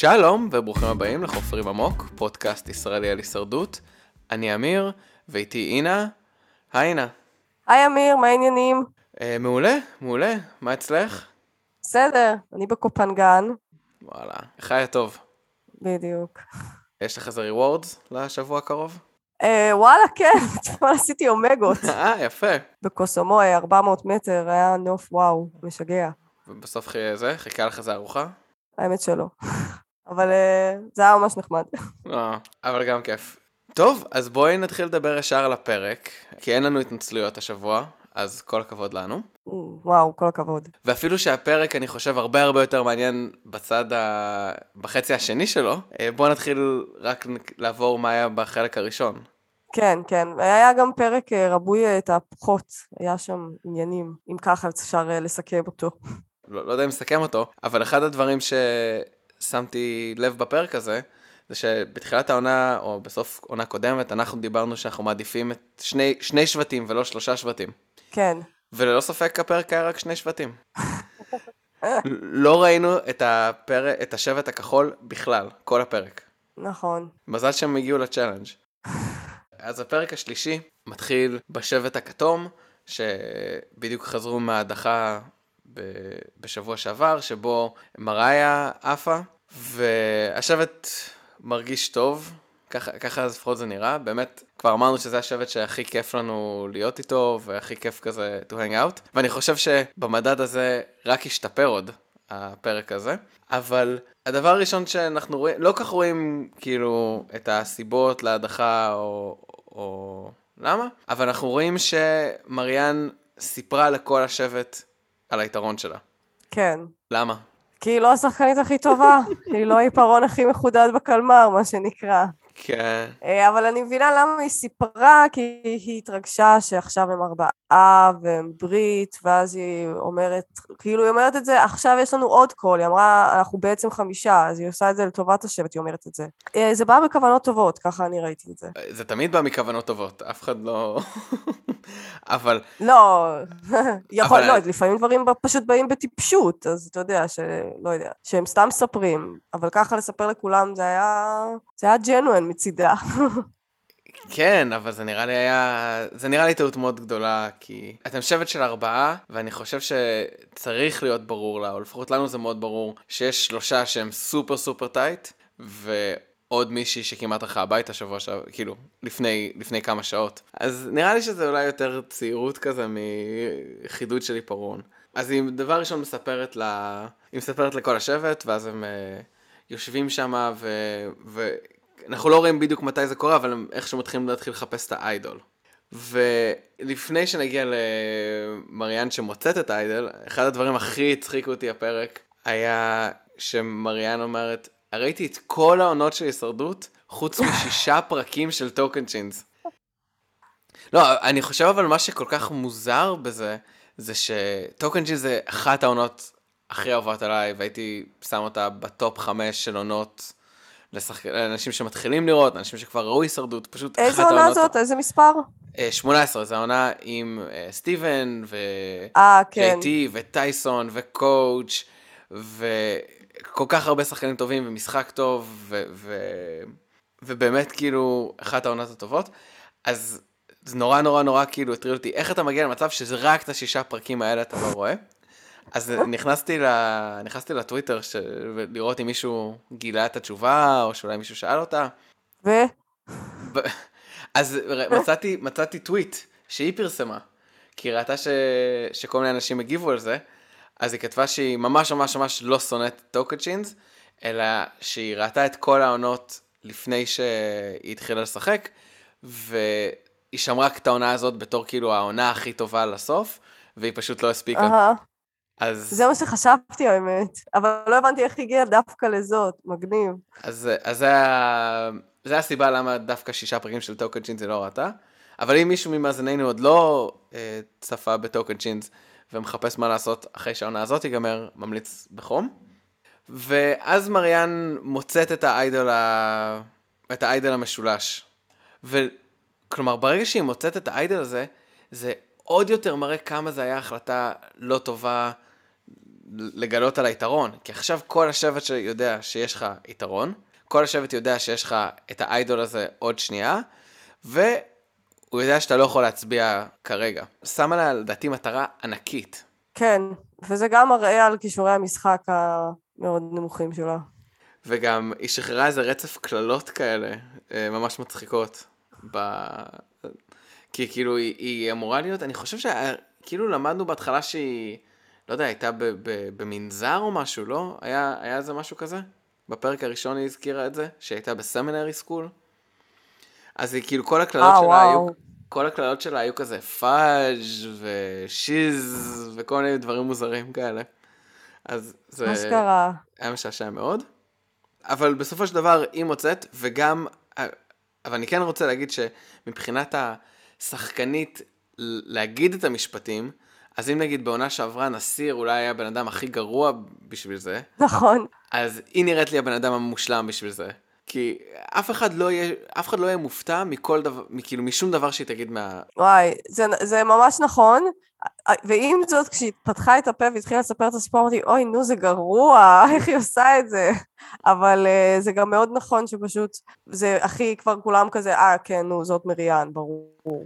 שלום וברוכים הבאים לחופרים עמוק, פודקאסט ישראלי על הישרדות. אני אמיר, ואיתי אינה. היי אינה. היי אמיר, מה העניינים? אה, מעולה, מעולה. מה אצלך? בסדר, אני בקו פנגן. וואלה, היה טוב? בדיוק. יש לך איזה rewards לשבוע הקרוב? אה, וואלה, כן, אתמול עשיתי אומגות. אה, יפה. בקו סמוי, 400 מטר, היה נוף וואו, משגע. ובסוף זה, חיכה לך איזה ארוחה? האמת שלא. אבל אה, זה היה ממש נחמד. אה, אבל גם כיף. טוב, אז בואי נתחיל לדבר ישר על הפרק, כי אין לנו התנצלויות השבוע, אז כל הכבוד לנו. וואו, כל הכבוד. ואפילו שהפרק, אני חושב, הרבה הרבה יותר מעניין בצד ה... בחצי השני שלו, אה, בואו נתחיל רק לעבור מה היה בחלק הראשון. כן, כן. היה גם פרק אה, תהפוכות, היה שם עניינים, אם ככה אפשר לסכם אותו. לא, לא יודע אם נסכם אותו, אבל אחד הדברים ששמתי לב בפרק הזה, זה שבתחילת העונה, או בסוף עונה קודמת, אנחנו דיברנו שאנחנו מעדיפים את שני, שני שבטים ולא שלושה שבטים. כן. וללא ספק הפרק היה רק שני שבטים. לא ראינו את, הפרק, את השבט הכחול בכלל, כל הפרק. נכון. מזל שהם הגיעו לצ'אלנג'. אז הפרק השלישי מתחיל בשבט הכתום, שבדיוק חזרו מההדחה בשבוע שעבר, שבו מריה עפה, והשבט מרגיש טוב, ככה, ככה לפחות זה נראה, באמת, כבר אמרנו שזה השבט שהכי כיף לנו להיות איתו, והכי כיף כזה to hang out, ואני חושב שבמדד הזה רק ישתפר עוד. הפרק הזה, אבל הדבר הראשון שאנחנו רואים, לא כך רואים כאילו את הסיבות להדחה או, או למה, אבל אנחנו רואים שמריאן סיפרה לכל השבט על היתרון שלה. כן. למה? כי היא לא השחקנית הכי טובה, היא לא העיפרון הכי מחודד בקלמר, מה שנקרא. כן. אה, אבל אני מבינה למה היא סיפרה, כי היא התרגשה שעכשיו הם ארבעה והם ברית, ואז היא אומרת, כאילו היא אומרת את זה, עכשיו יש לנו עוד קול, היא אמרה, אנחנו בעצם חמישה, אז היא עושה את זה לטובת השבט, היא אומרת את זה. אה, זה בא בכוונות טובות, ככה אני ראיתי את זה. זה תמיד בא מכוונות טובות, אף אחד לא... אבל לא, יכול, אבל- לא, לפעמים דברים פשוט באים בטיפשות, אז אתה יודע, שלא יודע, שהם סתם מספרים, אבל ככה לספר לכולם זה היה, זה היה genuine מצידה. כן, אבל זה נראה לי היה... זה נראה לי טעות מאוד גדולה, כי אתם שבט של ארבעה, ואני חושב שצריך להיות ברור לה, או לפחות לנו זה מאוד ברור, שיש שלושה שהם super super tight, ועוד מישהי שכמעט הלכה הביתה שבוע שעבר, כאילו, לפני, לפני כמה שעות. אז נראה לי שזה אולי יותר צעירות כזה מחידוד של עיפרון. אז היא דבר ראשון מספרת ל... היא מספרת לכל השבט, ואז הם uh, יושבים שם, ו... אנחנו לא רואים בדיוק מתי זה קורה, אבל הם איכשהו מתחילים להתחיל לחפש את האיידול. ולפני שנגיע למריאן שמוצאת את האיידול, אחד הדברים הכי הצחיקו אותי הפרק, היה שמריאן אומרת, ראיתי את כל העונות של הישרדות, חוץ משישה פרקים של Tocantins. לא, אני חושב אבל מה שכל כך מוזר בזה, זה ש Tocantins זה אחת העונות הכי אהובות עליי, והייתי שם אותה ב top חמש של עונות לשחק... לאנשים שמתחילים לראות, אנשים שכבר ראו הישרדות, פשוט איזה אחת עונה העונות... זאת? איזה מספר? אה, 18, זו העונה עם אה, סטיבן, ו... אה, כן. JT וטייסון וקואוץ' וכל כך הרבה שחקנים טובים ומשחק טוב ו... ו... ובאמת כאילו אחת העונות הטובות. אז זה נורא נורא נורא כאילו הטריד אותי איך אתה מגיע למצב שזה רק את השישה פרקים האלה אתה לא רואה. אז נכנסתי, ל... נכנסתי לטוויטר של... לראות אם מישהו גילה את התשובה או שאולי מישהו שאל אותה. ו? ב- אז מצאתי, מצאתי טוויט שהיא פרסמה, כי היא ראתה ש... שכל מיני אנשים הגיבו על זה, אז היא כתבה שהיא ממש ממש ממש לא שונאת טוקצ'ינס, אלא שהיא ראתה את כל העונות לפני שהיא התחילה לשחק, והיא שמרה את העונה הזאת בתור כאילו העונה הכי טובה לסוף, והיא פשוט לא הספיקה. אהה. אז, זה מה שחשבתי האמת, אבל לא הבנתי איך הגיע דווקא לזאת, מגניב. אז, אז זה, זה הסיבה למה דווקא שישה פרקים של טוקן צ'ינס היא לא ראתה. אבל אם מישהו ממאזיננו עוד לא אה, צפה בטוקן צ'ינס ומחפש מה לעשות אחרי שהעונה הזאת תיגמר, ממליץ בחום. ואז מריאן מוצאת את האיידול, ה... את האיידול המשולש. וכלומר, ברגע שהיא מוצאת את האיידול הזה, זה עוד יותר מראה כמה זה היה החלטה לא טובה לגלות על היתרון. כי עכשיו כל השבט יודע שיש לך יתרון, כל השבט יודע שיש לך את האיידול הזה עוד שנייה, והוא יודע שאתה לא יכול להצביע כרגע. שמה לה לדעתי מטרה ענקית. כן, וזה גם מראה על כישורי המשחק המאוד נמוכים שלה. וגם היא שחררה איזה רצף קללות כאלה, אה, ממש מצחיקות. ב... כי כאילו היא, היא אמורה להיות, אני חושב שכאילו למדנו בהתחלה שהיא, לא יודע, הייתה במנזר או משהו, לא? היה, היה איזה משהו כזה? בפרק הראשון היא הזכירה את זה, שהיא הייתה בסמינרי סקול. אז היא כאילו כל הקללות אה, שלה. היו, כל הקללות שלה היו כזה פאז' ושיז וכל מיני דברים מוזרים כאלה. אז זה אשכרה. היה משעשע מאוד. אבל בסופו של דבר היא מוצאת, וגם, אבל אני כן רוצה להגיד שמבחינת השחקנית להגיד את המשפטים, אז אם נגיד בעונה שעברה נסיר אולי היה הבן אדם הכי גרוע בשביל זה, נכון. אז היא נראית לי הבן אדם המושלם בשביל זה. כי אף אחד לא יהיה, אף אחד לא יהיה מופתע מכל דבר, כאילו משום דבר שהיא תגיד מה... וואי, זה, זה ממש נכון. ועם זאת, כשהיא פתחה את הפה והתחילה לספר את הסיפור, אמרתי, אוי, נו, זה גרוע, איך היא עושה את זה? אבל uh, זה גם מאוד נכון שפשוט, זה הכי, כבר כולם כזה, אה, כן, נו, זאת מריאן, ברור.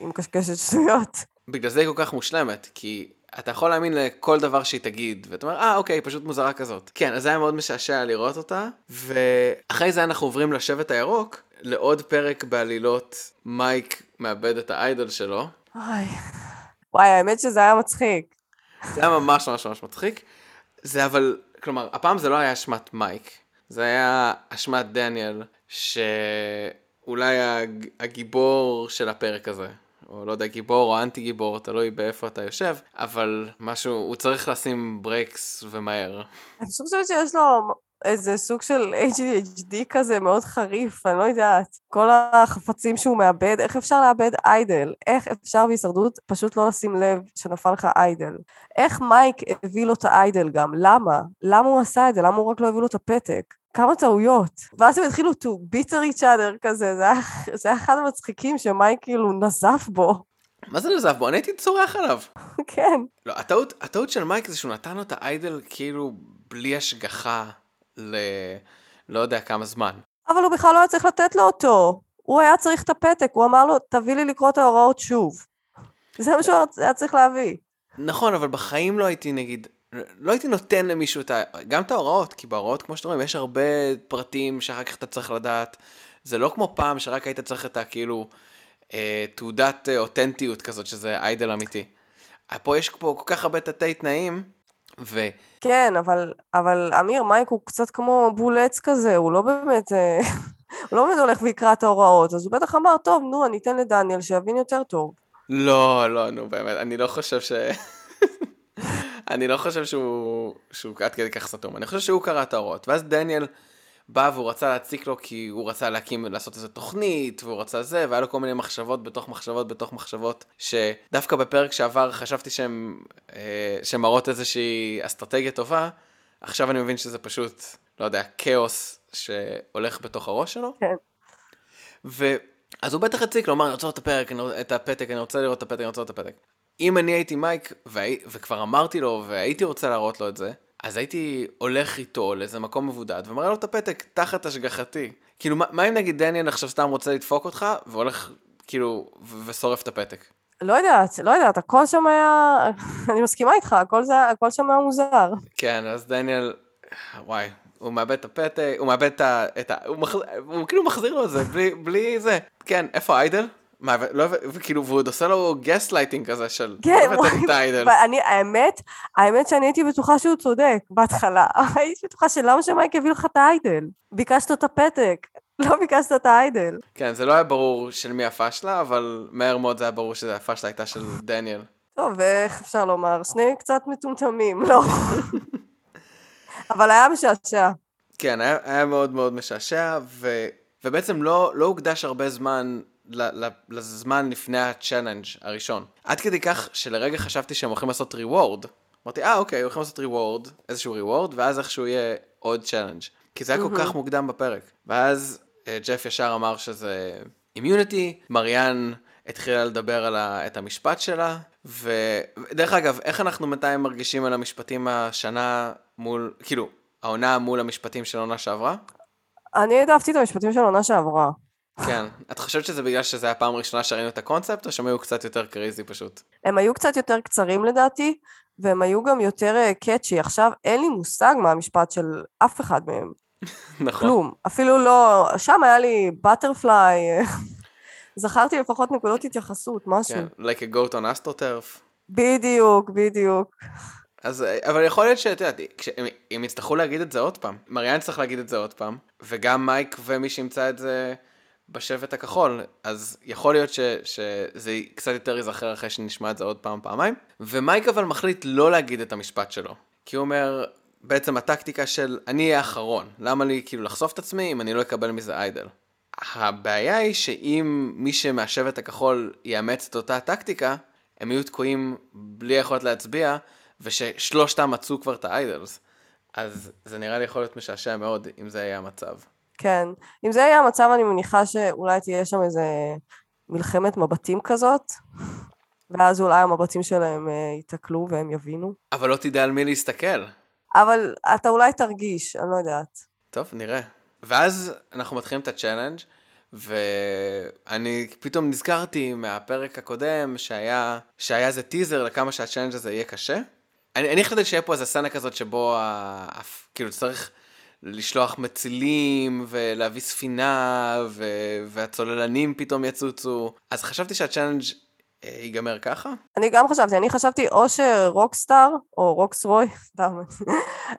היא מקשקשת שטויות. בגלל זה היא כל כך מושלמת, כי אתה יכול להאמין לכל דבר שהיא תגיד, ואתה אומר, אה, אוקיי, פשוט מוזרה כזאת. כן, אז זה היה מאוד משעשע לראות אותה, ואחרי זה אנחנו עוברים לשבט הירוק, לעוד פרק בעלילות מייק מאבד את האיידול שלו. וואי, וואי, האמת שזה היה מצחיק. זה היה ממש ממש ממש מצחיק. זה אבל, כלומר, הפעם זה לא היה אשמת מייק, זה היה אשמת דניאל, שאולי הג... הגיבור של הפרק הזה. או לא יודע, גיבור או אנטי גיבור, תלוי באיפה אתה יושב, אבל משהו, הוא צריך לשים ברקס ומהר. אני חושבת שיש לו איזה סוג של ADHD כזה מאוד חריף, אני לא יודעת. כל החפצים שהוא מאבד, איך אפשר לאבד איידל? איך אפשר בהישרדות פשוט לא לשים לב שנפל לך איידל? איך מייק הביא לו את האיידל גם? למה? למה הוא עשה את זה? למה הוא רק לא הביא לו את הפתק? כמה טעויות. ואז הם התחילו to bitter each other כזה, זה היה, זה היה אחד המצחיקים שמייק כאילו נזף בו. מה זה נזף בו? אני הייתי צורח עליו. כן. לא, הטעות, הטעות של מייק זה שהוא נתן לו את האיידל כאילו בלי השגחה ל... לא יודע כמה זמן. אבל הוא בכלל לא היה צריך לתת לו אותו. הוא היה צריך את הפתק, הוא אמר לו, תביא לי לקרוא את ההוראות שוב. זה מה שהוא היה צריך להביא. נכון, אבל בחיים לא הייתי נגיד, לא הייתי נותן למישהו את ה... גם את ההוראות, כי בהוראות, כמו שאתם רואים, יש הרבה פרטים שאחר כך אתה צריך לדעת. זה לא כמו פעם שרק היית צריך את הכאילו אה, תעודת אה, אותנטיות כזאת, שזה איידל אמיתי. פה יש פה כל כך הרבה תתי תנאים, ו... כן, אבל, אבל אמיר, מייק הוא קצת כמו בול עץ כזה, הוא לא באמת... אה, הוא לא באמת הולך ויקרא את ההוראות, אז הוא בטח אמר, טוב, נו, אני אתן לדניאל שיבין יותר טוב. לא, לא, נו, באמת, אני לא חושב ש... אני לא חושב שהוא, שהוא עד כדי כך סתום, אני חושב שהוא קרא את ההוראות. ואז דניאל בא והוא רצה להציק לו כי הוא רצה להקים, לעשות איזה תוכנית, והוא רצה זה, והיה לו כל מיני מחשבות בתוך מחשבות בתוך מחשבות, שדווקא בפרק שעבר חשבתי שהן אה, מראות איזושהי אסטרטגיה טובה, עכשיו אני מבין שזה פשוט, לא יודע, כאוס שהולך בתוך הראש שלו. כן. ו... אז הוא בטח הציק לו, אמר, אני רוצה לראות את הפרק, את הפתק, אני רוצה לראות את הפתק, אני רוצה לראות את הפתק. אם אני הייתי מייק, והי, וכבר אמרתי לו, והייתי רוצה להראות לו את זה, אז הייתי הולך איתו לאיזה מקום מבודד, ומראה לו את הפתק תחת השגחתי. כאילו, מה, מה אם נגיד דניאל עכשיו סתם רוצה לדפוק אותך, והולך, כאילו, ו- ושורף את הפתק? לא יודעת, לא יודעת, הכל שם היה... אני מסכימה איתך, הכל, זה, הכל שם היה מוזר. כן, אז דניאל, וואי, הוא מאבד את הפתק, הוא מאבד את ה... את ה הוא, מח... הוא כאילו מחזיר לו את זה, בלי, בלי זה. כן, איפה idol? מה, לא, וכאילו, והוא עוד עושה לו גסט לייטינג כזה של... כן, לא ה idol. ואני, האמת, האמת שאני הייתי בטוחה שהוא צודק בהתחלה. הייתי בטוחה שלמה שמייק יביא לך את ה idol? ביקשת את הפתק, לא ביקשת את ה idol. כן, זה לא היה ברור של מי הפאשלה, אבל מהר מאוד זה היה ברור שהפאשלה הייתה של דניאל. טוב, ואיך אפשר לומר? שני קצת מטומטמים, לא. אבל היה משעשע. כן, היה, היה מאוד מאוד משעשע, ו, ובעצם לא, לא הוקדש הרבה זמן לזמן לפני ה challenge הראשון. עד כדי כך שלרגע חשבתי שהם הולכים לעשות reward. אמרתי, אה, אוקיי, הולכים לעשות reward, איזשהו reward, ואז איכשהו יהיה עוד challenge. כי זה היה כל כך מוקדם בפרק. ואז אה, ג'ף ישר אמר שזה immunity, מריאן התחילה לדבר על ה, את המשפט שלה, ודרך אגב, איך אנחנו בינתיים מרגישים על המשפטים השנה מול, כאילו, העונה מול המשפטים של העונה שעברה? אני העדפתי את המשפטים של העונה שעברה. כן. את חושבת שזה בגלל שזה היה פעם ראשונה שראינו את הקונספט, או שהם היו קצת יותר קריזי פשוט? הם היו קצת יותר קצרים לדעתי, והם היו גם יותר קאצ'י. אה, עכשיו אין לי מושג מה המשפט של אף אחד מהם. נכון. כלום. אפילו לא... שם היה לי בטרפליי. זכרתי לפחות נקודות התייחסות, משהו. כן, like a goat on astroturf. בדיוק, בדיוק. אז, אבל יכול להיות שאת יודעת, אם יצטרכו להגיד את זה עוד פעם, מריאן צריך להגיד את זה עוד פעם, וגם מייק ומי שימצא את זה בשבט הכחול, אז יכול להיות ש, שזה קצת יותר ייזכר אחרי שנשמע את זה עוד פעם, פעמיים. ומייק אבל מחליט לא להגיד את המשפט שלו, כי הוא אומר, בעצם הטקטיקה של אני אהיה אחרון, למה לי כאילו לחשוף את עצמי אם אני לא אקבל מזה איידל. הבעיה היא שאם מי שמהשבט הכחול יאמץ את אותה טקטיקה, הם יהיו תקועים בלי יכולת להצביע, וששלושתם מצאו כבר את ה idols. אז זה נראה לי יכול להיות משעשע מאוד אם זה יהיה המצב. כן. אם זה יהיה המצב, אני מניחה שאולי תהיה שם איזה מלחמת מבטים כזאת, ואז אולי המבטים שלהם אה, ייתקלו והם יבינו. אבל לא תדע על מי להסתכל. אבל אתה אולי תרגיש, אני לא יודעת. טוב, נראה. ואז אנחנו מתחילים את ה challenge ואני פתאום נזכרתי מהפרק הקודם שהיה, שהיה איזה טיזר לכמה שה challenge הזה יהיה קשה. אני, אני החלטתי שיהיה פה איזה סצנה כזאת שבו, ה, כאילו צריך לשלוח מצילים ולהביא ספינה ו, והצוללנים פתאום יצוצו. אז חשבתי שה challenge אה, ייגמר ככה? אני גם חשבתי, אני חשבתי או שרוקסטאר, או רוקסרוי, סתם,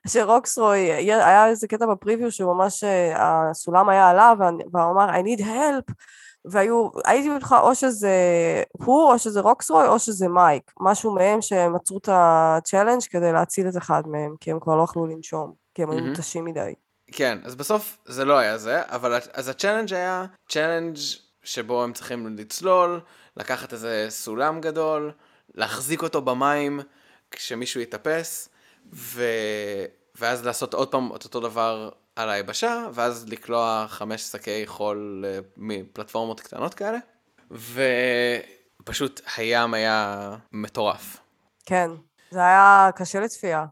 שרוקסרוי, היה איזה קטע ב preview שממש אה, הסולם היה עליו, והוא אמר, I need help, והיו, הייתי בטוחה או שזה הוא, או שזה רוקסרוי, או שזה מייק, משהו מהם שהם עצרו את ה challenge כדי להציל את אחד מהם, כי הם כבר לא יכלו לנשום, כי הם היו מותשים מדי. כן, אז בסוף זה לא היה זה, אבל אז ה challenge היה challenge שבו הם צריכים לצלול, לקחת איזה סולם גדול, להחזיק אותו במים כשמישהו יתאפס, ו... ואז לעשות עוד פעם את אותו דבר על היבשה, ואז לקלוע חמש שקי חול אה, מפלטפורמות קטנות כאלה, ופשוט הים היה מטורף. כן, זה היה קשה לצפייה.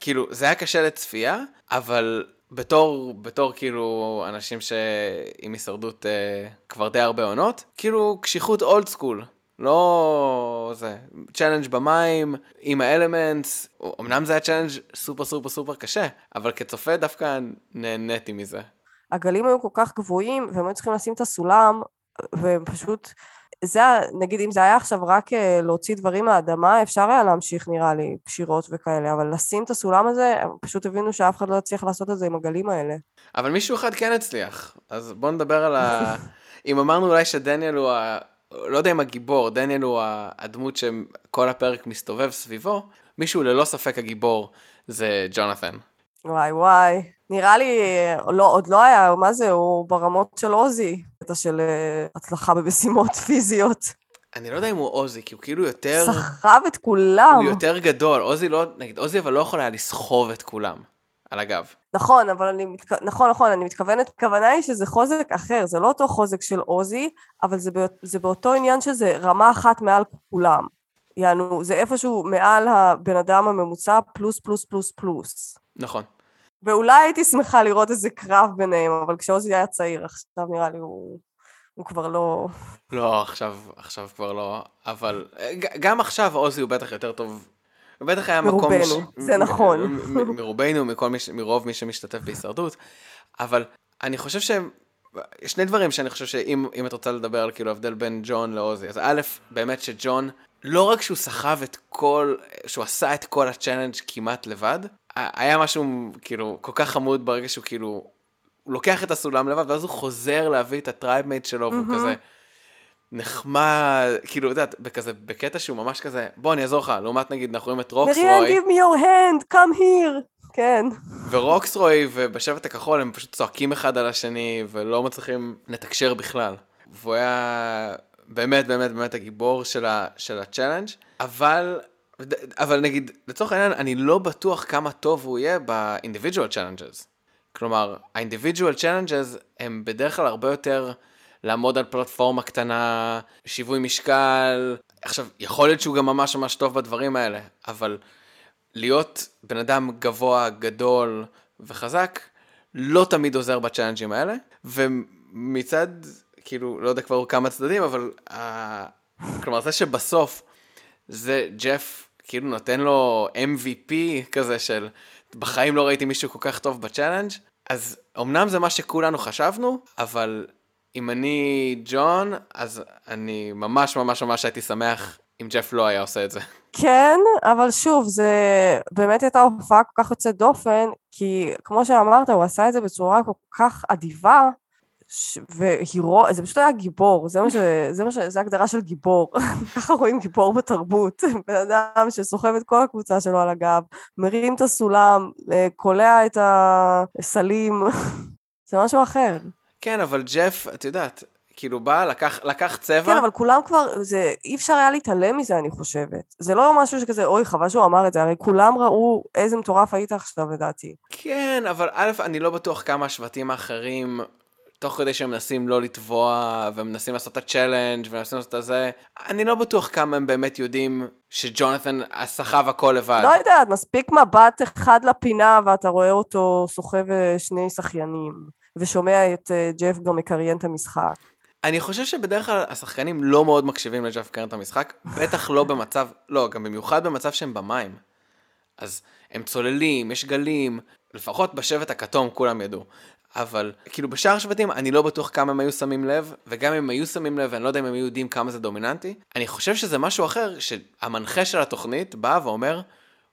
כאילו, זה היה קשה לצפייה, אבל בתור, בתור כאילו אנשים שעם הישרדות אה, כבר די הרבה עונות, כאילו קשיחות אולד סקול. לא זה, challenge במים, עם ה elements, אמנם זה היה challenge סופר סופר סופר קשה, אבל כצופה דווקא נהניתי מזה. הגלים היו כל כך גבוהים, והם היו צריכים לשים את הסולם, והם פשוט זה, נגיד, אם זה היה עכשיו רק אה, להוציא דברים מהאדמה, אפשר היה להמשיך, נראה לי, קשירות וכאלה, אבל לשים את הסולם הזה, הם פשוט הבינו שאף אחד לא יצליח לעשות את זה עם הגלים האלה. אבל מישהו אחד כן הצליח, אז בואו נדבר על ה... אם אמרנו אולי שדניאל הוא ה... לא יודע אם הגיבור, דניאל הוא הדמות שכל הפרק מסתובב סביבו, מישהו ללא ספק הגיבור זה ג'ונתן. וואי וואי, נראה לי, לא, עוד לא היה, מה זה, הוא ברמות של עוזי, קטע של אה, הצלחה במשימות פיזיות. אני לא יודע אם הוא עוזי, כי הוא כאילו יותר... סחב את כולם. הוא יותר גדול, עוזי לא, נגיד, עוזי אבל לא יכול היה לסחוב את כולם על הגב. נכון, אבל אני, מתכ... נכון, נכון, אני מתכוונת, הכוונה היא שזה חוזק אחר, זה לא אותו חוזק של עוזי, אבל זה, בא... זה באותו עניין שזה רמה אחת מעל כולם. יענו, זה איפשהו מעל הבן אדם הממוצע, פלוס פלוס פלוס פלוס. נכון. ואולי הייתי שמחה לראות איזה קרב ביניהם, אבל כשעוזי היה צעיר, עכשיו נראה לי הוא, הוא כבר לא... לא, עכשיו, עכשיו כבר לא, אבל גם עכשיו עוזי הוא בטח יותר טוב. הוא בטח היה מקום... מרובנו, ש... זה נכון. מרובנו, מכל מי, מרוב מי שמשתתף בהישרדות, אבל אני חושב שהם... שני דברים שאני חושב שאם את רוצה לדבר על כאילו הבדל בין ג'ון לעוזי, אז א', באמת שג'ון, לא רק שהוא סחב את כל, שהוא עשה את כל ה challenge כמעט לבד, היה משהו כאילו כל כך חמוד ברגע שהוא כאילו, הוא לוקח את הסולם לבד ואז הוא חוזר להביא את ה tribemate שלו והוא כזה נחמד, כאילו, יודעת, בכזה, בקטע שהוא ממש כזה, בוא אני אעזור לך, לעומת נגיד אנחנו רואים את רוקסרוי. מריאן, give me your hand, come here. כן. ורוקסרוי ובשבט הכחול הם פשוט צועקים אחד על השני ולא מצליחים לתקשר בכלל. והוא היה באמת באמת באמת הגיבור של, ה, של ה challenge, אבל אבל נגיד, לצורך העניין, אני לא בטוח כמה טוב הוא יהיה ב individual challenges. כלומר, ה individual challenges הם בדרך כלל הרבה יותר לעמוד על פלטפורמה קטנה, שיווי משקל. עכשיו, יכול להיות שהוא גם ממש ממש טוב בדברים האלה, אבל להיות בן אדם גבוה, גדול וחזק, לא תמיד עוזר בצ'אלנג'ים האלה. ומצד, כאילו, לא יודע כבר כמה צדדים, אבל... אה, כלומר, זה שבסוף זה ג'ף כאילו נותן לו MVP כזה של בחיים לא ראיתי מישהו כל כך טוב ב challenge, אז אמנם זה מה שכולנו חשבנו, אבל אם אני ג'ון, אז אני ממש ממש ממש הייתי שמח אם ג'ף לא היה עושה את זה. כן, אבל שוב, זה באמת הייתה הופעה כל כך יוצאת דופן, כי כמו שאמרת, הוא עשה את זה בצורה כל כך אדיבה, ש... והירו... זה פשוט היה גיבור, זה מה ש... זה מה ש... זה הגדרה של גיבור. ככה רואים גיבור בתרבות. בן אדם שסוחב את כל הקבוצה שלו על הגב, מרים את הסולם, אה, קולע את הסלים, זה משהו אחר. כן, אבל ג'ף, את יודעת, כאילו בא, לקח, לקח צבע. כן, אבל כולם כבר, זה, אי אפשר היה להתעלם מזה, אני חושבת. זה לא משהו שכזה, אוי, חבל שהוא אמר את זה, הרי כולם ראו איזה מטורף היית עכשיו, לדעתי. כן, אבל א', אני לא בטוח כמה השבטים האחרים תוך כדי שהם מנסים לא לטבוע, ומנסים לעשות את ה challenge ומנסים לעשות את זה, אני לא בטוח כמה הם באמת יודעים שג'ונתן סחב הכל לבד. לא יודעת, מספיק מבט אחד לפינה ואתה רואה אותו סוחב אה, שני שחיינים, ושומע את אה, ג'ף גם מקריין את המשחק. אני חושב שבדרך כלל השחקנים לא מאוד מקשיבים לג'ף מקריין את המשחק, בטח לא במצב, לא, גם במיוחד במצב שהם במים. אז הם צוללים, יש גלים, לפחות בשבט הכתום כולם ידעו. אבל כאילו בשאר השבטים אני לא בטוח כמה הם היו שמים לב, וגם אם הם היו שמים לב, אני לא יודע אם הם היו יודעים כמה זה דומיננטי. אני חושב שזה משהו אחר, שהמנחה של התוכנית בא ואומר,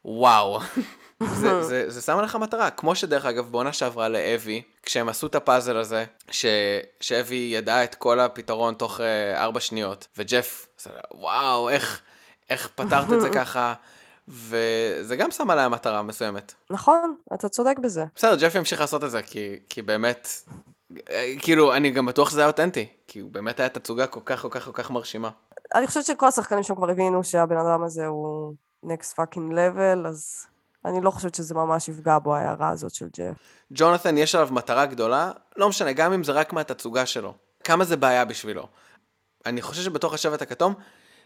וואו, זה, זה, זה שם עליך מטרה. כמו שדרך אגב בעונה שעברה לאבי, כשהם עשו את הפאזל הזה, ש, שאבי ידע את כל הפתרון תוך uh, ארבע שניות, וג'ף, וואו, איך, איך פתרת את זה ככה. וזה גם שם עליה מטרה מסוימת. נכון, אתה צודק בזה. בסדר, ג'ף ימשיך לעשות את זה, כי, כי באמת, כאילו, אני גם בטוח שזה היה אותנטי, כי הוא באמת היה תצוגה כל כך כל כך כל כך מרשימה. אני חושבת שכל השחקנים שם כבר הבינו שהבן אדם הזה הוא next fucking level, אז אני לא חושבת שזה ממש יפגע בו, ההערה הזאת של ג'ף. ג'ונתן, יש עליו מטרה גדולה, לא משנה, גם אם זה רק מהתצוגה שלו. כמה זה בעיה בשבילו. אני חושב שבתוך השבט הכתום,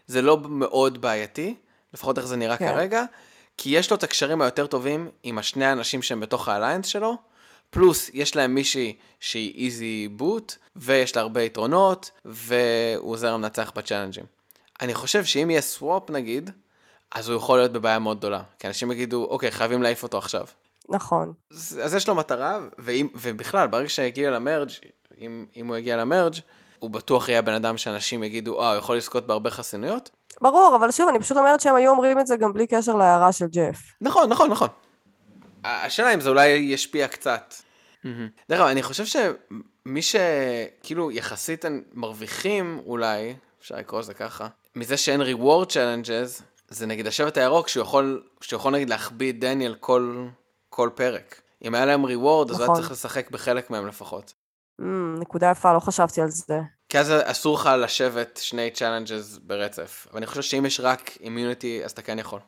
זה לא מאוד בעייתי, לפחות איך זה נראה כן. כרגע, כי יש לו את הקשרים היותר טובים עם השני האנשים שהם בתוך האליינס שלו, פלוס יש להם מישהי שהיא איזי בוט, ויש לה הרבה יתרונות, והוא עוזר לנצח בצ'אלנג'ים. אני חושב שאם יהיה סוואפ נגיד, אז הוא יכול להיות בבעיה מאוד גדולה. כי אנשים יגידו, אוקיי, חייבים להעיף אותו עכשיו. נכון. אז, אז יש לו מטרה, ואם, ובכלל, ברגע שיגיע למרג', אם, אם הוא יגיע למרג', הוא בטוח יהיה בן אדם שאנשים יגידו, אה, הוא יכול לזכות בהרבה חסינויות, ברור, אבל שוב, אני פשוט אומרת שהם היו אומרים את זה גם בלי קשר להערה של ג'ף. נכון, נכון, נכון. השאלה אם זה אולי ישפיע קצת. דרך אגב, אני חושב שמי שכאילו יחסית מרוויחים אולי, אפשר לקרוא לזה ככה, מזה שאין reward challenges, זה נגיד השבט הירוק שהוא יכול, שהוא יכול נגיד להחביא את דניאל כל, כל פרק. אם היה להם reward, נכון. אז הוא היה צריך לשחק בחלק מהם לפחות. ממ, נקודה יפה, לא חשבתי על זה. כי אז אסור לך לשבת שני challenges ברצף. ואני חושב שאם יש רק immunity, אז אתה כן יכול.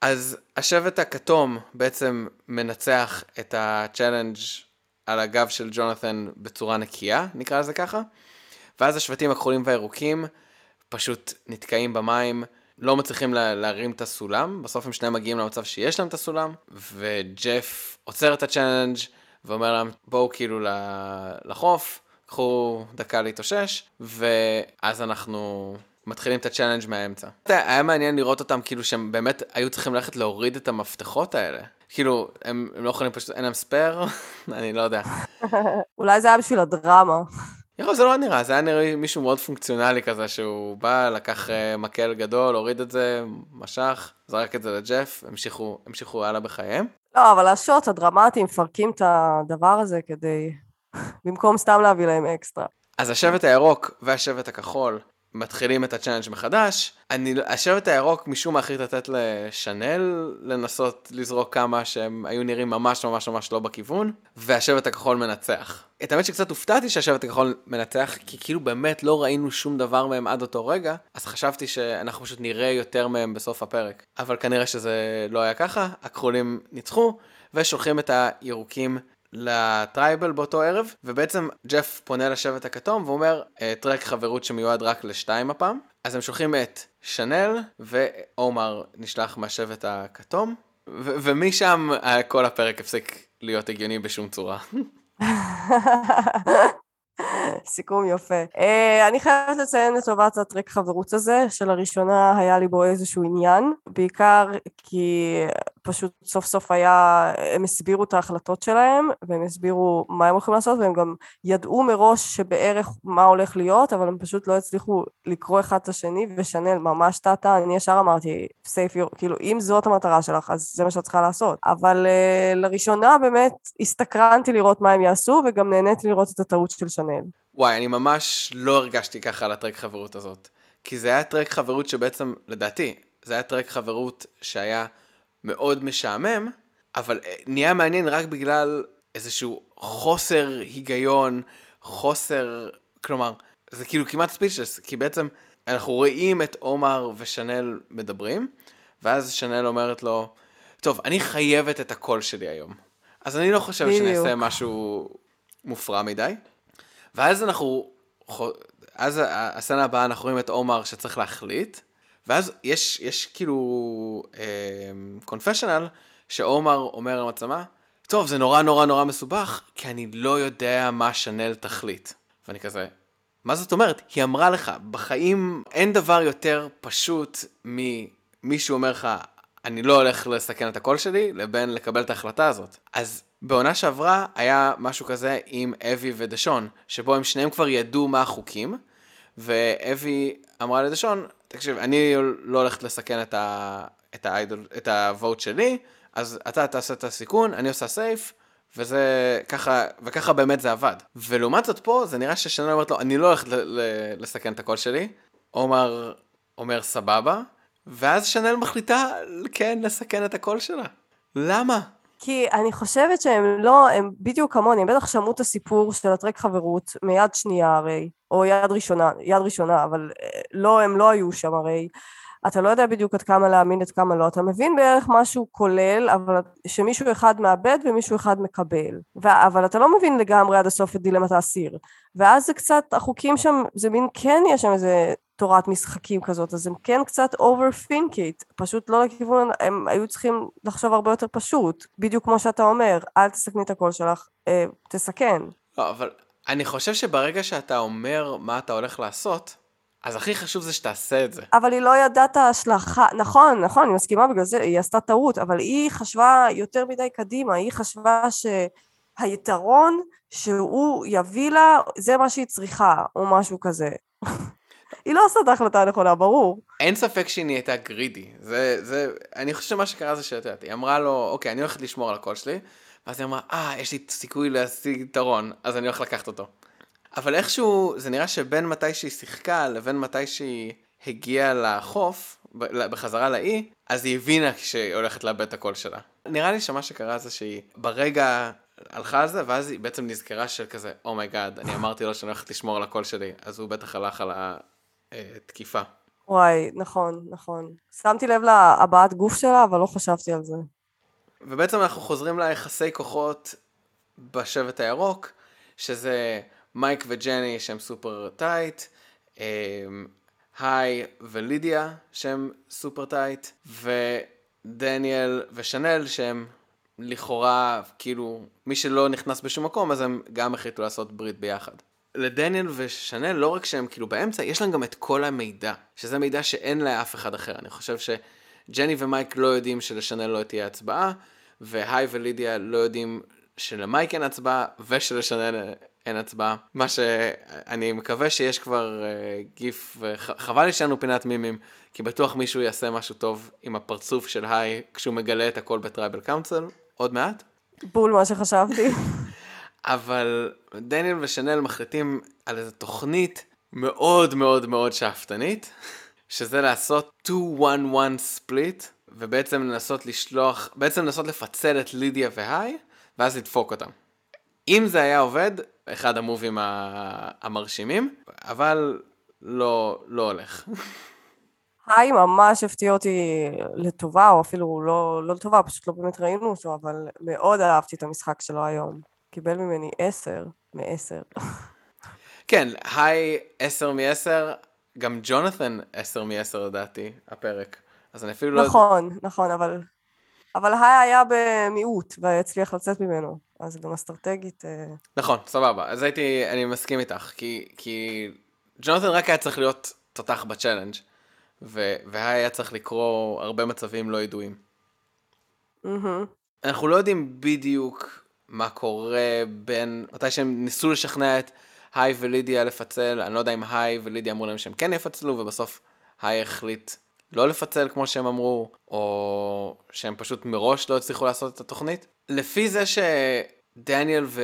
אז השבט הכתום בעצם מנצח את ה challenge על הגב של ג'ונת'ן בצורה נקייה, נקרא לזה ככה. ואז השבטים הכחולים והירוקים פשוט נתקעים במים, לא מצליחים לה, להרים את הסולם, בסוף הם שניהם מגיעים למצב שיש להם את הסולם, וג'ף עוצר את ה challenge ואומר להם בואו כאילו לחוף, קחו דקה להתאושש, ואז אנחנו מתחילים את ה challenge מהאמצע. היה מעניין לראות אותם כאילו שהם באמת היו צריכים ללכת להוריד את המפתחות האלה. כאילו, הם, הם לא יכולים פשוט, אין להם spare? אני לא יודע. אולי זה היה בשביל הדרמה. יכול, זה לא נראה, זה היה נראה מישהו מאוד פונקציונלי כזה, שהוא בא, לקח אה, מקל גדול, הוריד את זה, משך, זרק את זה לג'ף, המשיכו, המשיכו הלאה בחייהם. לא, אבל השוט הדרמטיים מפרקים את הדבר הזה כדי במקום סתם להביא להם אקסטרה. אז השבט הירוק והשבט הכחול מתחילים את ה challenge מחדש. אני, השבט הירוק משום מה החליט לתת לשנל לנסות לזרוק כמה שהם היו נראים ממש ממש ממש לא בכיוון, והשבט הכחול מנצח. את האמת שקצת הופתעתי שהשבט הכחול מנצח, כי כאילו באמת לא ראינו שום דבר מהם עד אותו רגע, אז חשבתי שאנחנו פשוט נראה יותר מהם בסוף הפרק. אבל כנראה שזה לא היה ככה, הכחולים ניצחו, ושולחים את הירוקים לטרייבל באותו ערב, ובעצם ג'ף פונה לשבט הכתום ואומר, אה, טרק חברות שמיועד רק לשתיים הפעם. אז הם שולחים את שנל, ועומר נשלח מהשבט הכתום, ו- ומשם אה, כל הפרק הפסיק להיות הגיוני בשום צורה. סיכום יפה. Uh, אני חייבת לציין לטובת הטרק חברות הזה, שלראשונה היה לי בו איזשהו עניין, בעיקר כי פשוט סוף סוף היה, הם הסבירו את ההחלטות שלהם, והם הסבירו מה הם הולכים לעשות, והם גם ידעו מראש שבערך מה הולך להיות, אבל הם פשוט לא הצליחו לקרוא אחד את השני, ושנל ממש טעתה, אני ישר אמרתי, סייף, כאילו, אם זאת המטרה שלך, אז זה מה שאת צריכה לעשות. אבל uh, לראשונה באמת הסתקרנתי לראות מה הם יעשו, וגם נהניתי לראות את הטעות של שנל. וואי, אני ממש לא הרגשתי ככה על הטרק חברות הזאת. כי זה היה טרק חברות שבעצם, לדעתי, זה היה טרק חברות שהיה מאוד משעמם, אבל אה, נהיה מעניין רק בגלל איזשהו חוסר היגיון, חוסר, כלומר, זה כאילו כמעט ספיצ'לס, כי בעצם אנחנו רואים את עומר ושנל מדברים, ואז שנל אומרת לו, טוב, אני חייבת את הקול שלי היום. אז אני לא חושב שאני אעשה משהו מופרע מדי. ואז אנחנו, אז הסצנה הבאה אנחנו רואים את עומר שצריך להחליט, ואז יש, יש כאילו קונפשיונל, אה, שעומר אומר למצלמה, טוב, זה נורא נורא נורא מסובך, כי אני לא יודע מה שנל תחליט. ואני כזה, מה זאת אומרת? היא אמרה לך, בחיים אין דבר יותר פשוט ממישהו אומר לך, אני לא הולך לסכן את הקול שלי, לבין לקבל את ההחלטה הזאת. אז בעונה שעברה היה משהו כזה עם אבי ודשון, שבו הם שניהם כבר ידעו מה החוקים, ואבי אמרה לדשון, תקשיב, אני לא הולכת לסכן את, ה... את, האיידול, את הווט שלי, אז אתה תעשה את הסיכון, אני עושה סייף, וזה ככה, וככה באמת זה עבד. ולעומת זאת פה, זה נראה ששנה אומרת לו, אני לא הולכת לסכן את הקול שלי. עומר אומר סבבה, ואז שנל מחליטה כן לסכן את הקול שלה. למה? כי אני חושבת שהם לא, הם בדיוק כמוני, הם בטח שמעו את הסיפור של הטרק חברות מיד שנייה הרי, או יד ראשונה, יד ראשונה, אבל אה, לא, הם לא היו שם הרי. אתה לא יודע בדיוק עד כמה להאמין, עד כמה לא. אתה מבין בערך משהו כולל, אבל שמישהו אחד מאבד ומישהו אחד מקבל. ו- אבל אתה לא מבין לגמרי עד הסוף את דילמת האסיר. ואז זה קצת, החוקים שם, זה מין כן יש שם איזה תורת משחקים כזאת, אז הם כן קצת overthink it, פשוט לא לכיוון, הם היו צריכים לחשוב הרבה יותר פשוט, בדיוק כמו שאתה אומר, אל תסכני את הקול שלך, אה, תסכן. לא, אבל אני חושב שברגע שאתה אומר מה אתה הולך לעשות, אז הכי חשוב זה שתעשה את זה. אבל היא לא ידעה את ההשלכה, נכון, נכון, אני מסכימה בגלל זה, היא עשתה טעות, אבל היא חשבה יותר מדי קדימה, היא חשבה שהיתרון שהוא יביא לה, זה מה שהיא צריכה, או משהו כזה. היא לא עושה את ההחלטה הנכונה, ברור. אין ספק שהיא נהייתה גרידי. זה, זה, אני חושב שמה שקרה זה שאת יודעת, היא אמרה לו, אוקיי, אני הולכת לשמור על הקול שלי, ואז היא אמרה, אה, יש לי סיכוי להשיג יתרון, אז אני הולך לקחת אותו. אבל איכשהו, זה נראה שבין מתי שהיא שיחקה לבין מתי שהיא הגיעה לחוף, בחזרה לאי, אז היא הבינה שהיא הולכת לאבד את הקול שלה. נראה לי שמה שקרה זה שהיא ברגע הלכה על זה, ואז היא בעצם נזכרה של כזה, oh my god, oh אני אמרתי לו שאני הולכת לשמור על הקול שלי, אז הוא בטח הלך על התקיפה. וואי, נכון, נכון. שמתי לב להבעת גוף שלה, אבל לא חשבתי על זה. ובעצם אנחנו חוזרים ליחסי כוחות בשבט הירוק, שזה מייק וג'ני שהם סופר tight, אמ, היי ולידיה שהם סופר tight, ודניאל ושנל שהם לכאורה, כאילו, מי שלא נכנס בשום מקום, אז הם גם החליטו לעשות ברית ביחד. לדניאל ושנל, לא רק שהם כאילו באמצע, יש להם גם את כל המידע, שזה מידע שאין לאף אחד אחר. אני חושב שג'ני ומייק לא יודעים שלשנל לא תהיה הצבעה, והי ולידיה לא יודעים שלמייק אין הצבעה, ושלשנל אין הצבעה. מה שאני מקווה שיש כבר uh, גיף, וחבל לי שאין לנו פינת מימים, כי בטוח מישהו יעשה משהו טוב עם הפרצוף של היי כשהוא מגלה את הכל בטרייבל קאונצל, עוד מעט. בול מה שחשבתי. אבל דניאל ושנל מחליטים על איזו תוכנית מאוד מאוד מאוד שאפתנית, שזה לעשות 2-1-1 split, ובעצם לנסות לשלוח, בעצם לנסות לפצל את לידיה והי, ואז לדפוק אותם. אם זה היה עובד, אחד המובים המרשימים, אבל לא, לא הולך. היי ממש הפתיע אותי לטובה, או אפילו לא, לא לטובה, פשוט לא באמת ראינו אותו, אבל מאוד אהבתי את המשחק שלו היום. קיבל ממני עשר מעשר. כן, היי 10 מ-10, גם ג'ונת'ן 10 מ-10 לדעתי, הפרק. אז אני אפילו לא... נכון, נכון, אבל... אבל היי היה במיעוט, והצליח לצאת ממנו. אז גם אסטרטגית... אה, נכון, סבבה. אז הייתי, אני מסכים איתך, כי, כי ג'ונת'ן רק היה צריך להיות תותח בצ'אלנג', והיה צריך לקרוא הרבה מצבים לא ידועים. מהמם. אנחנו לא יודעים בדיוק מה קורה בין, מתי שהם ניסו לשכנע את היי ולידיה לפצל, אני לא יודע אם היי ולידיה אמרו להם שהם כן יפצלו, ובסוף היי החליט לא לפצל כמו שהם אמרו, או שהם פשוט מראש לא הצליחו לעשות את התוכנית. לפי זה שדניאל ו...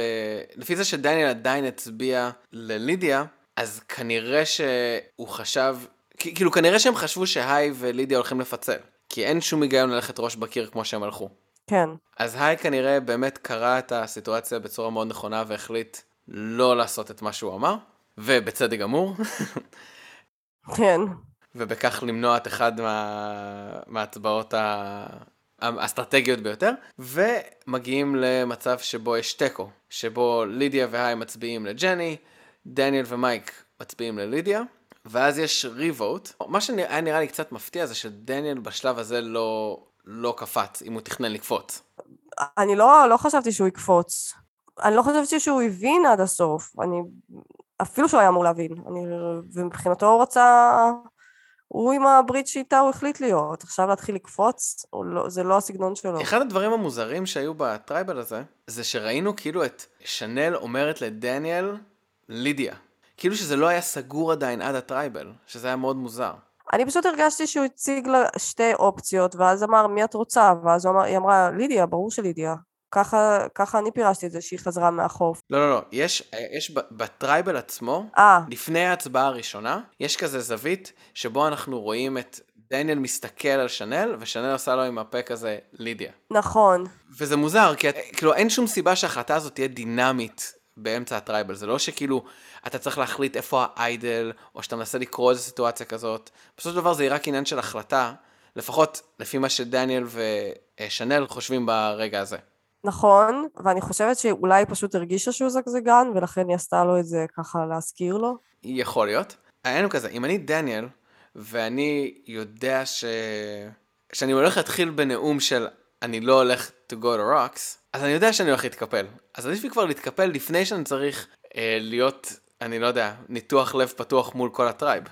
לפי זה שדניאל עדיין הצביע ללידיה, אז כנראה שהוא חשב, כאילו כנראה שהם חשבו שהי ולידיה הולכים לפצל. כי אין שום היגיון ללכת ראש בקיר כמו שהם הלכו. כן. אז היי כנראה באמת קרא את הסיטואציה בצורה מאוד נכונה והחליט לא לעשות את מה שהוא אמר, ובצדק גמור, כן. ובכך למנוע את אחד מה... מההצבעות ה... האסטרטגיות ביותר, ומגיעים למצב שבו יש תיקו, שבו לידיה והי מצביעים לג'ני, דניאל ומייק מצביעים ללידיה, ואז יש ריבוט. מה שהיה נראה לי קצת מפתיע זה שדניאל בשלב הזה לא, לא קפץ, אם הוא תכנן לקפוץ. אני לא, לא חשבתי שהוא יקפוץ. אני לא חשבתי שהוא הבין עד הסוף. אני... אפילו שהוא היה אמור להבין. אני... ומבחינתו הוא רצה... הוא עם הברית שאיתה הוא החליט להיות. עכשיו להתחיל לקפוץ, לא... זה לא הסגנון שלו. אחד הדברים המוזרים שהיו ב tribal הזה, זה שראינו כאילו את שנל אומרת לדניאל, לידיה. כאילו שזה לא היה סגור עדיין עד ה tribal, שזה היה מאוד מוזר. אני פשוט הרגשתי שהוא הציג לה שתי אופציות, ואז אמר, מי את רוצה? ואז אמר, היא אמרה, לידיה, ברור שלידיה. ככה, ככה אני פירשתי את זה, שהיא חזרה מהחוף. לא, לא, לא, יש, יש ב tribal עצמו, אה, לפני ההצבעה הראשונה, יש כזה זווית שבו אנחנו רואים את דניאל מסתכל על שנל, ושנל עושה לו עם הפה כזה לידיה. נכון. וזה מוזר, כי את- כאילו אין שום סיבה שההחלטה הזאת תהיה דינמית באמצע הטרייבל. זה לא שכאילו אתה צריך להחליט איפה האיידל, או שאתה מנסה לקרוא איזה סיטואציה כזאת. בסופו של דבר זה רק עניין של החלטה, לפחות לפי מה שדניאל ושנל חושבים ברגע הזה. נכון, ואני חושבת שאולי היא פשוט הרגישה שהוא זגזגן, ולכן היא עשתה לו את זה ככה להזכיר לו. יכול להיות. העניין הוא כזה, אם אני דניאל, ואני יודע ש... שאני הולך להתחיל בנאום של אני לא הולך to go to rocks, אז אני יודע שאני הולך להתקפל. אז עדיף לי כבר להתקפל לפני שאני צריך אה, להיות, אני לא יודע, ניתוח לב פתוח מול כל ה tribe.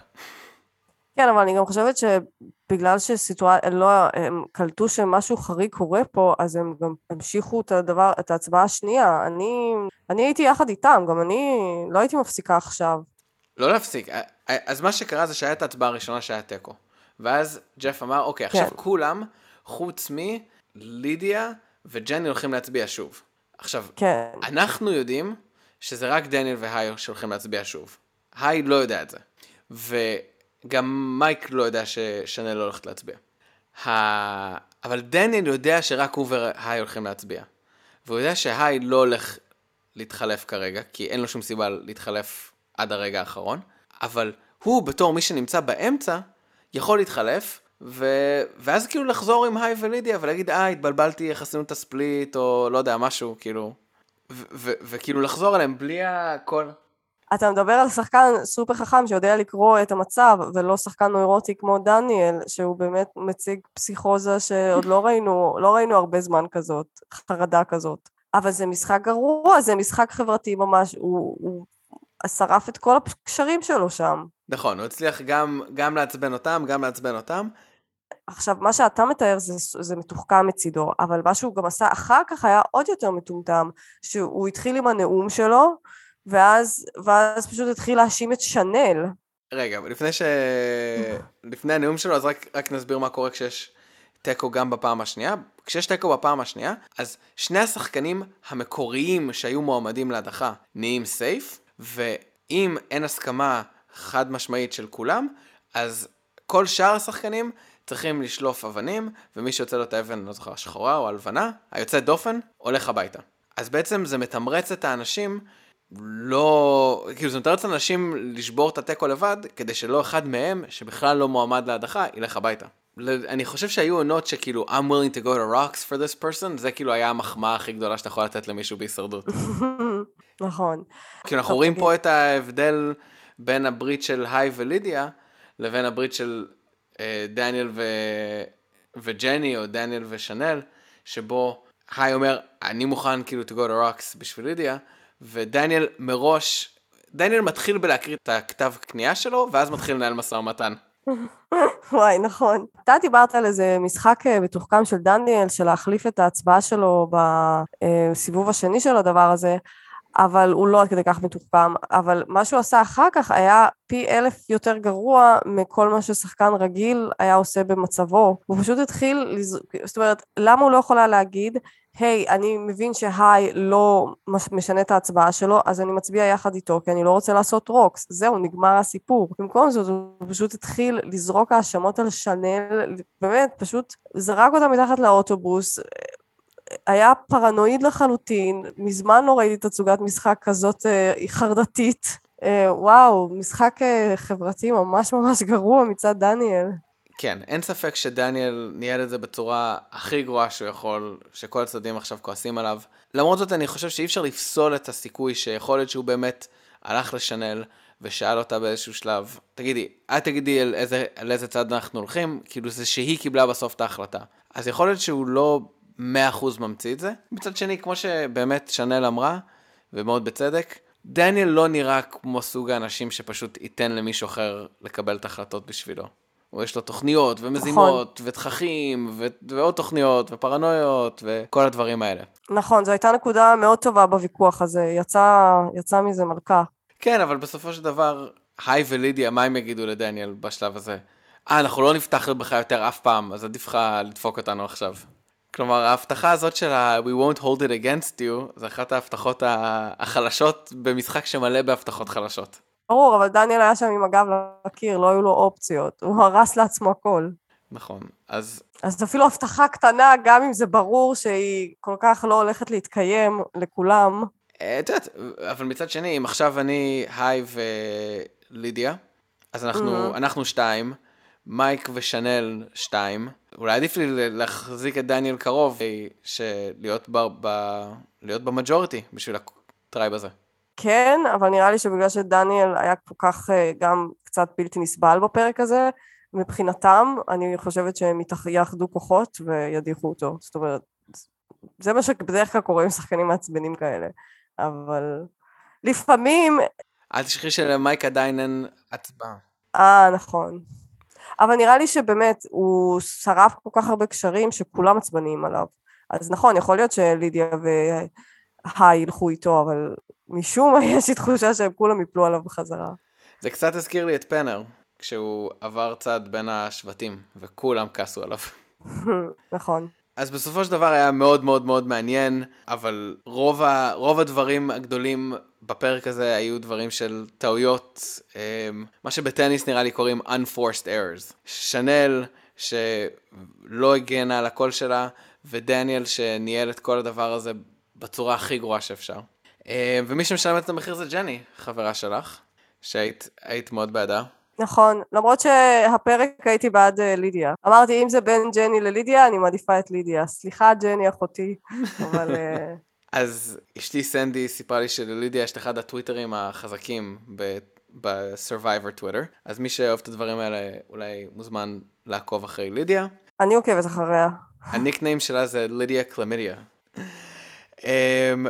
כן, אבל אני גם חושבת שבגלל שסיטואציה, לא, הם קלטו שמשהו חריג קורה פה, אז הם גם המשיכו את הדבר, את ההצבעה השנייה. אני, אני הייתי יחד איתם, גם אני לא הייתי מפסיקה עכשיו. לא להפסיק. אז מה שקרה זה שהיה את ההצבעה הראשונה שהיה תיקו. ואז ג'ף אמר, אוקיי, עכשיו כן. כולם, חוץ מלידיה וג'ני הולכים להצביע שוב. עכשיו, כן, אנחנו יודעים שזה רק דניאל והי שהולכים להצביע שוב. היי לא יודע את זה. וגם מייק לא יודע ששנל לא הולכת להצביע. ה... אבל דניאל יודע שרק הוא והי הולכים להצביע. והוא יודע שהי לא הולך להתחלף כרגע, כי אין לו שום סיבה להתחלף עד הרגע האחרון. אבל הוא, בתור מי שנמצא באמצע, יכול להתחלף, ו... ואז כאילו לחזור עם היי ולידיה ולהגיד, אה, התבלבלתי, איך עשינו את הספליט, או לא יודע, משהו, כאילו. ו- ו- וכאילו לחזור עליהם בלי הכל. אתה מדבר על שחקן סופר חכם שיודע לקרוא את המצב, ולא שחקן נוירוטי כמו דניאל, שהוא באמת מציג פסיכוזה שעוד לא ראינו, לא ראינו הרבה זמן כזאת, חרדה כזאת. אבל זה משחק גרוע, זה משחק חברתי ממש, הוא, הוא שרף את כל הקשרים שלו שם. נכון, הוא הצליח גם, גם לעצבן אותם, גם לעצבן אותם. עכשיו, מה שאתה מתאר זה, זה מתוחכם מצידו, אבל מה שהוא גם עשה אחר כך היה עוד יותר מטומטם, שהוא התחיל עם הנאום שלו, ואז, ואז פשוט התחיל להאשים את שנל. רגע, אבל לפני ש... לפני הנאום שלו, אז רק, רק נסביר מה קורה כשיש תיקו גם בפעם השנייה. כשיש תיקו בפעם השנייה, אז שני השחקנים המקוריים שהיו מועמדים להדחה נהיים סייף, ואם אין הסכמה חד משמעית של כולם, אז כל שאר השחקנים צריכים לשלוף אבנים, ומי שיוצא לו את האבן, לא זוכר, השחורה או הלבנה, היוצא דופן, הולך הביתה. אז בעצם זה מתמרץ את האנשים לא, כאילו זה מתרץ לאנשים לשבור את התיקו לבד, כדי שלא אחד מהם, שבכלל לא מועמד להדחה, ילך הביתה. אני חושב שהיו עונות שכאילו, I'm willing to go to rocks for this person, זה כאילו היה המחמאה הכי גדולה שאתה יכול לתת למישהו בהישרדות. נכון. כאילו אנחנו רואים פה את ההבדל בין הברית של היי ולידיה, לבין הברית של דניאל ו... וג'ני, או דניאל ושנל, שבו היי אומר, אני מוכן כאילו to go to rocks בשביל לידיה, ודניאל מראש, דניאל מתחיל בלהקריא את הכתב קנייה שלו, ואז מתחיל לנהל משא ומתן. וואי, נכון. אתה דיברת על איזה משחק אה, מתוחכם של דניאל, של להחליף את ההצבעה שלו בסיבוב השני של הדבר הזה, אבל הוא לא עד כדי כך מתוחכם. אבל מה שהוא עשה אחר כך היה פי אלף יותר גרוע מכל מה ששחקן רגיל היה עושה במצבו. הוא פשוט התחיל, זאת אומרת, למה הוא לא יכול היה להגיד, היי, hey, אני מבין שהי לא משנה את ההצבעה שלו, אז אני מצביע יחד איתו, כי אני לא רוצה לעשות רוקס. זהו, נגמר הסיפור. במקום זאת, הוא פשוט התחיל לזרוק האשמות על שנל, באמת, פשוט זרק אותה מתחת לאוטובוס, היה פרנואיד לחלוטין, מזמן לא ראיתי תצוגת משחק כזאת אה, חרדתית. אה, וואו, משחק אה, חברתי ממש ממש גרוע מצד דניאל. כן, אין ספק שדניאל ניהל את זה בצורה הכי גרועה שהוא יכול, שכל הצדדים עכשיו כועסים עליו. למרות זאת, אני חושב שאי אפשר לפסול את הסיכוי שיכול להיות שהוא באמת הלך לשנל ושאל אותה באיזשהו שלב, תגידי, את תגידי על איזה, על איזה צד אנחנו הולכים, כאילו זה שהיא קיבלה בסוף את ההחלטה. אז יכול להיות שהוא לא 100% ממציא את זה. מצד שני, כמו שבאמת שנל אמרה, ומאוד בצדק, דניאל לא נראה כמו סוג האנשים שפשוט ייתן למישהו אחר לקבל את ההחלטות בשבילו. הוא יש לו תוכניות ומזימות נכון. ותככים ו- ועוד תוכניות ופרנויות וכל הדברים האלה. נכון, זו הייתה נקודה מאוד טובה בוויכוח הזה, יצא, יצא מזה מלכה. כן, אבל בסופו של דבר, היי ולידיה, מה הם יגידו לדניאל בשלב הזה? אה, אנחנו לא נפתח בך יותר אף פעם, אז עדיף לך לדפוק אותנו עכשיו. כלומר, ההבטחה הזאת של ה- We won't hold it against you, זה אחת ההבטחות החלשות במשחק שמלא בהבטחות חלשות. ברור, אבל דניאל היה שם עם הגב לקיר, לא היו לו אופציות. הוא הרס לעצמו הכל. נכון, אז... אז אפילו הבטחה קטנה, גם אם זה ברור שהיא כל כך לא הולכת להתקיים לכולם. אה, את יודעת, אבל מצד שני, אם עכשיו אני, היי ולידיה, אז אנחנו, mm-hmm. אנחנו שתיים, מייק ושנל שתיים, אולי עדיף לי להחזיק את דניאל קרוב, להיות, ב, ב, להיות ב majority בשביל ה tribe הזה. כן, אבל נראה לי שבגלל שדניאל היה כל כך אה, גם קצת בלתי נסבל בפרק הזה, מבחינתם, אני חושבת שהם יאחדו כוחות וידיחו אותו. זאת אומרת, זה מה שבדרך כלל קורה עם שחקנים מעצבנים כאלה. אבל לפעמים... אל תשכחי שלמייק עדיין אין הצבעה. אה, נכון. אבל נראה לי שבאמת, הוא שרף כל כך הרבה קשרים שכולם עצבניים עליו. אז נכון, יכול להיות שלידיה והי ילכו איתו, אבל משום מה יש לי תחושה שהם כולם יפלו עליו בחזרה. זה קצת הזכיר לי את פנר, כשהוא עבר צד בין השבטים, וכולם כעסו עליו. נכון. אז בסופו של דבר היה מאוד מאוד מאוד מעניין, אבל רוב, ה, רוב הדברים הגדולים בפרק הזה היו דברים של טעויות, אמ, מה שבטניס נראה לי קוראים unforced errors. שנל, שלא הגנה על הקול שלה, ודניאל שניהל את כל הדבר הזה בצורה הכי גרועה שאפשר. אה, ומי שמשלם את המחיר זה ג'ני, חברה שלך, שהיית מאוד בעדה. נכון, למרות שהפרק הייתי בעד אה, לידיה. אמרתי, אם זה בין ג'ני ללידיה, אני מעדיפה את לידיה. סליחה, ג'ני אחותי, אבל... אז אשתי סנדי סיפרה לי שללידיה יש את אחד הטוויטרים החזקים ב-Survivor טוויטר, אז מי שאוהב את הדברים האלה אולי מוזמן לעקוב אחרי לידיה. אני עוקבת אחריה. הניקניים שלה זה לידיה קלמידיה. אמ,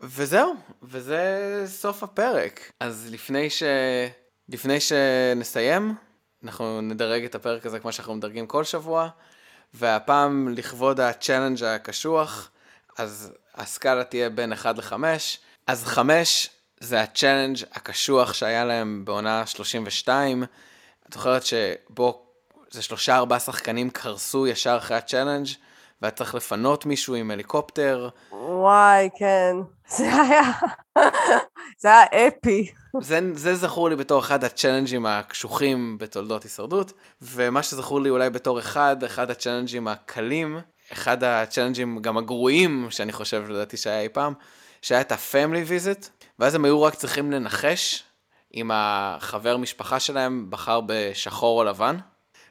וזהו, וזה סוף הפרק. אז לפני, ש... לפני שנסיים, אנחנו נדרג את הפרק הזה כמו שאנחנו מדרגים כל שבוע, והפעם לכבוד ה challenge הקשוח, אז הסקאלה תהיה בין 1 ל-5, אז 5 זה ה challenge הקשוח שהיה להם בעונה 32. את זוכרת שבו זה שלושה ארבעה שחקנים קרסו ישר אחרי ה challenge והיה צריך לפנות מישהו עם הליקופטר. וואי, כן. זה היה... זה היה אפי. זה, זה זכור לי בתור אחד הצ'אלנג'ים הקשוחים בתולדות הישרדות, ומה שזכור לי אולי בתור אחד, אחד הצ'אלנג'ים הקלים, אחד הצ'אלנג'ים גם הגרועים, שאני חושב לדעתי שהיה אי פעם, שהיה את ה family visit, ואז הם היו רק צריכים לנחש אם החבר משפחה שלהם בחר בשחור או לבן,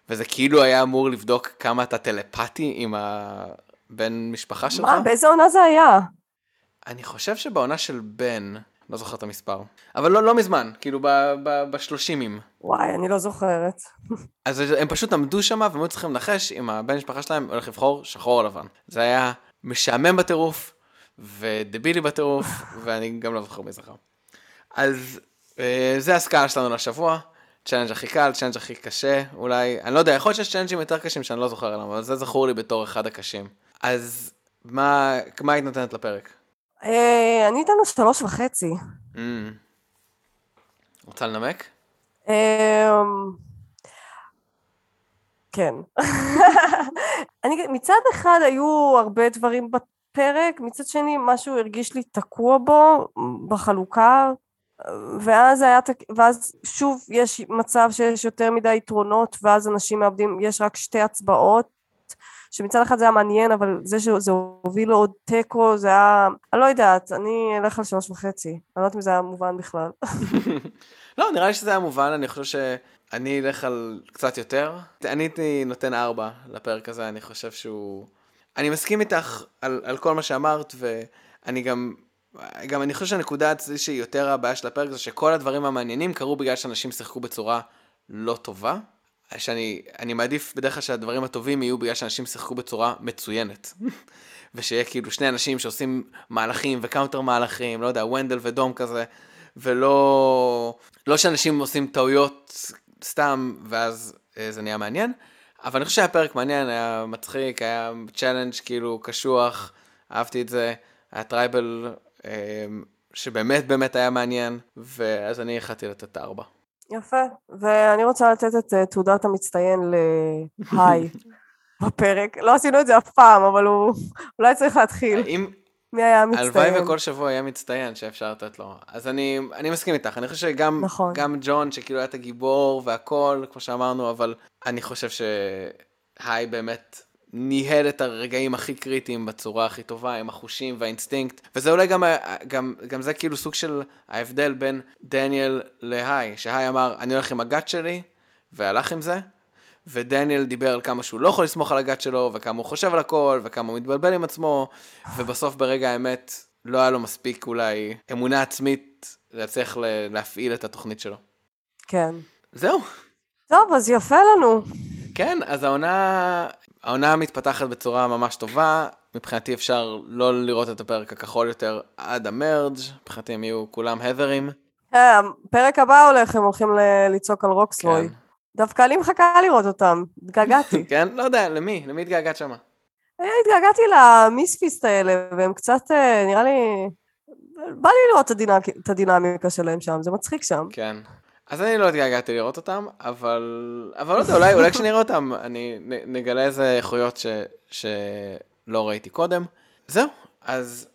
וזה כאילו היה אמור לבדוק כמה אתה טלפתי עם הבן משפחה שלך. מה, באיזה עונה זה היה? אני חושב שבעונה של בן, לא זוכר את המספר, אבל לא, לא מזמן, כאילו בשלושימים. וואי, אני לא זוכרת. אז הם פשוט עמדו שם והם היו צריכים לנחש אם הבן משפחה שלהם הולך לבחור שחור או לבן. זה היה משעמם בטירוף, ודבילי בטירוף, ואני גם לא זוכר מי זכר. אז אה, זה הסקאלה שלנו לשבוע. challenge הכי קל, challenge הכי קשה, אולי, אני לא יודע, יכול להיות שיש צ'אלנג'ים יותר קשים שאני לא זוכר עליהם, אבל זה זכור לי בתור אחד הקשים. אז מה, מה היית נותנת לפרק? אה, אני אתן לו שלוש וחצי. Mm. רוצה לנמק? אה, כן. אני, מצד אחד היו הרבה דברים בפרק, מצד שני משהו הרגיש לי תקוע בו, בחלוקה, ואז היה, ואז שוב יש מצב שיש יותר מדי יתרונות, ואז אנשים מאבדים, יש רק שתי הצבעות, שמצד אחד זה היה מעניין, אבל זה שזה הוביל לעוד תיקו, זה היה... אני לא יודעת, אני אלך על שלוש וחצי. אני לא יודעת אם זה היה מובן בכלל. לא, נראה לי שזה היה מובן, אני חושב שאני אלך על קצת יותר. אני הייתי נותן ארבע לפרק הזה, אני חושב שהוא... אני מסכים איתך על, על כל מה שאמרת, ואני גם... גם אני חושב שהנקודה שהיא יותר הבעיה של הפרק זה שכל הדברים המעניינים קרו בגלל שאנשים שיחקו בצורה לא טובה. שאני מעדיף בדרך כלל שהדברים הטובים יהיו בגלל שאנשים שיחקו בצורה מצוינת. ושיהיה כאילו שני אנשים שעושים מהלכים ו counter מהלכים, לא יודע, ונדל ודום כזה, ולא לא שאנשים עושים טעויות סתם, ואז אה, זה נהיה מעניין. אבל אני חושב שהיה פרק מעניין, היה מצחיק, היה challenge כאילו קשוח, אהבתי את זה, היה tribal אה, שבאמת באמת היה מעניין, ואז אני החלטתי לתת ארבע. יפה, ואני רוצה לתת את uh, תעודת המצטיין להיי בפרק. לא עשינו את זה אף פעם, אבל הוא אולי צריך להתחיל. אם... מי היה המצטיין? הלוואי וכל שבוע יהיה מצטיין שאפשר לתת לו. אז אני, אני מסכים איתך, אני חושב שגם נכון. ג'ון, שכאילו היה את הגיבור והכל, כמו שאמרנו, אבל אני חושב שהי באמת ניהל את הרגעים הכי קריטיים בצורה הכי טובה, עם החושים והאינסטינקט, וזה אולי גם, גם, גם זה כאילו סוג של ההבדל בין דניאל להי, שהי אמר, אני הולך עם הגת שלי, והלך עם זה, ודניאל דיבר על כמה שהוא לא יכול לסמוך על הגת שלו, וכמה הוא חושב על הכל, וכמה הוא מתבלבל עם עצמו, ובסוף ברגע האמת לא היה לו מספיק אולי אמונה עצמית להצליח להפעיל את התוכנית שלו. כן. זהו. טוב, אז יפה לנו. כן, אז העונה, העונה מתפתחת בצורה ממש טובה. מבחינתי אפשר לא לראות את הפרק הכחול יותר עד המרג', מבחינתי הם יהיו כולם הדרים. כן, פרק הבא הולך, הם הולכים לצעוק על רוקסלוי. כן. דווקא אני מחכה לראות אותם, התגעגעתי. כן? לא יודע, למי? למי התגעגעת שמה? אה, התגעגעתי למיספיסט האלה, והם קצת, אה, נראה לי... בא לי לראות את הדינמיקה שלהם שם, זה מצחיק שם. כן. אז אני לא התגעגעתי לראות אותם, אבל, אבל לא יודע, אולי, אולי כשנראה אותם, אני נגלה איזה איכויות ש, שלא ראיתי קודם. זהו, אז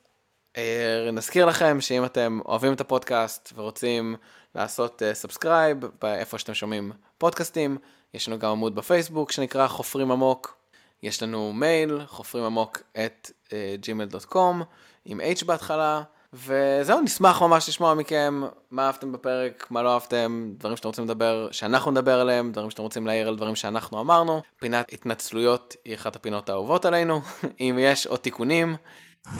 אה, נזכיר לכם שאם אתם אוהבים את הפודקאסט ורוצים לעשות subscribe אה, איפה שאתם שומעים פודקאסטים, יש לנו גם עמוד בפייסבוק שנקרא חופרים עמוק, יש לנו מייל, חופרים עמוק at אה, gmail.com עם h בהתחלה. וזהו, נשמח ממש לשמוע מכם מה אהבתם בפרק, מה לא אהבתם, דברים שאתם רוצים לדבר, שאנחנו נדבר עליהם, דברים שאתם רוצים להעיר על דברים שאנחנו אמרנו. פינת התנצלויות היא אחת הפינות האהובות עלינו, אם יש עוד תיקונים.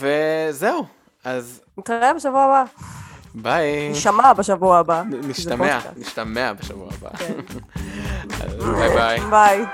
וזהו, אז... נתראה בשבוע הבא. ביי. נשמע בשבוע הבא. נשתמע, נשתמע בשבוע הבא. כן. ביי ביי. ביי.